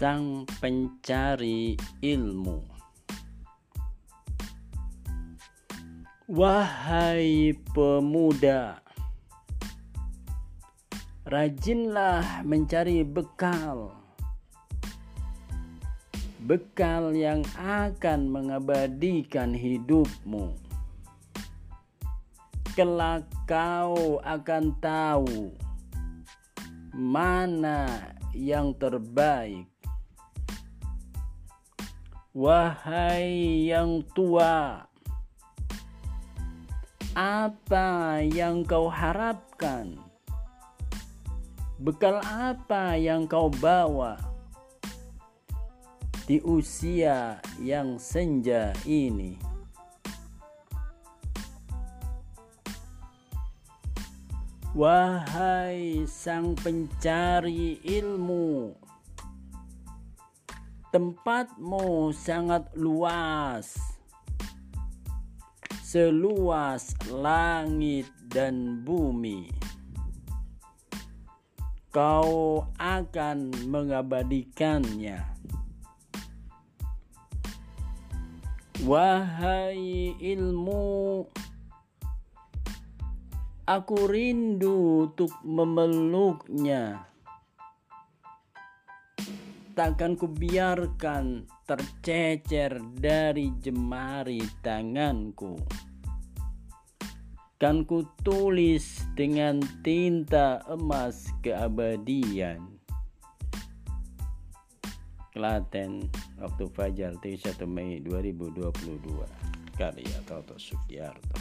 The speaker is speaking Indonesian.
sang pencari ilmu. Wahai pemuda, rajinlah mencari bekal. Bekal yang akan mengabadikan hidupmu. Kelak kau akan tahu mana yang terbaik. Wahai yang tua, apa yang kau harapkan? Bekal apa yang kau bawa di usia yang senja ini? Wahai sang pencari ilmu, tempatmu sangat luas, seluas langit dan bumi. Kau akan mengabadikannya. Wahai ilmu, Aku rindu untuk memeluknya. Takkan kubiarkan tercecer dari jemari tanganku. Kan ku tulis dengan tinta emas keabadian. Klaten, waktu Fajar 31 Mei 2022. Karya Toto Sugiarto.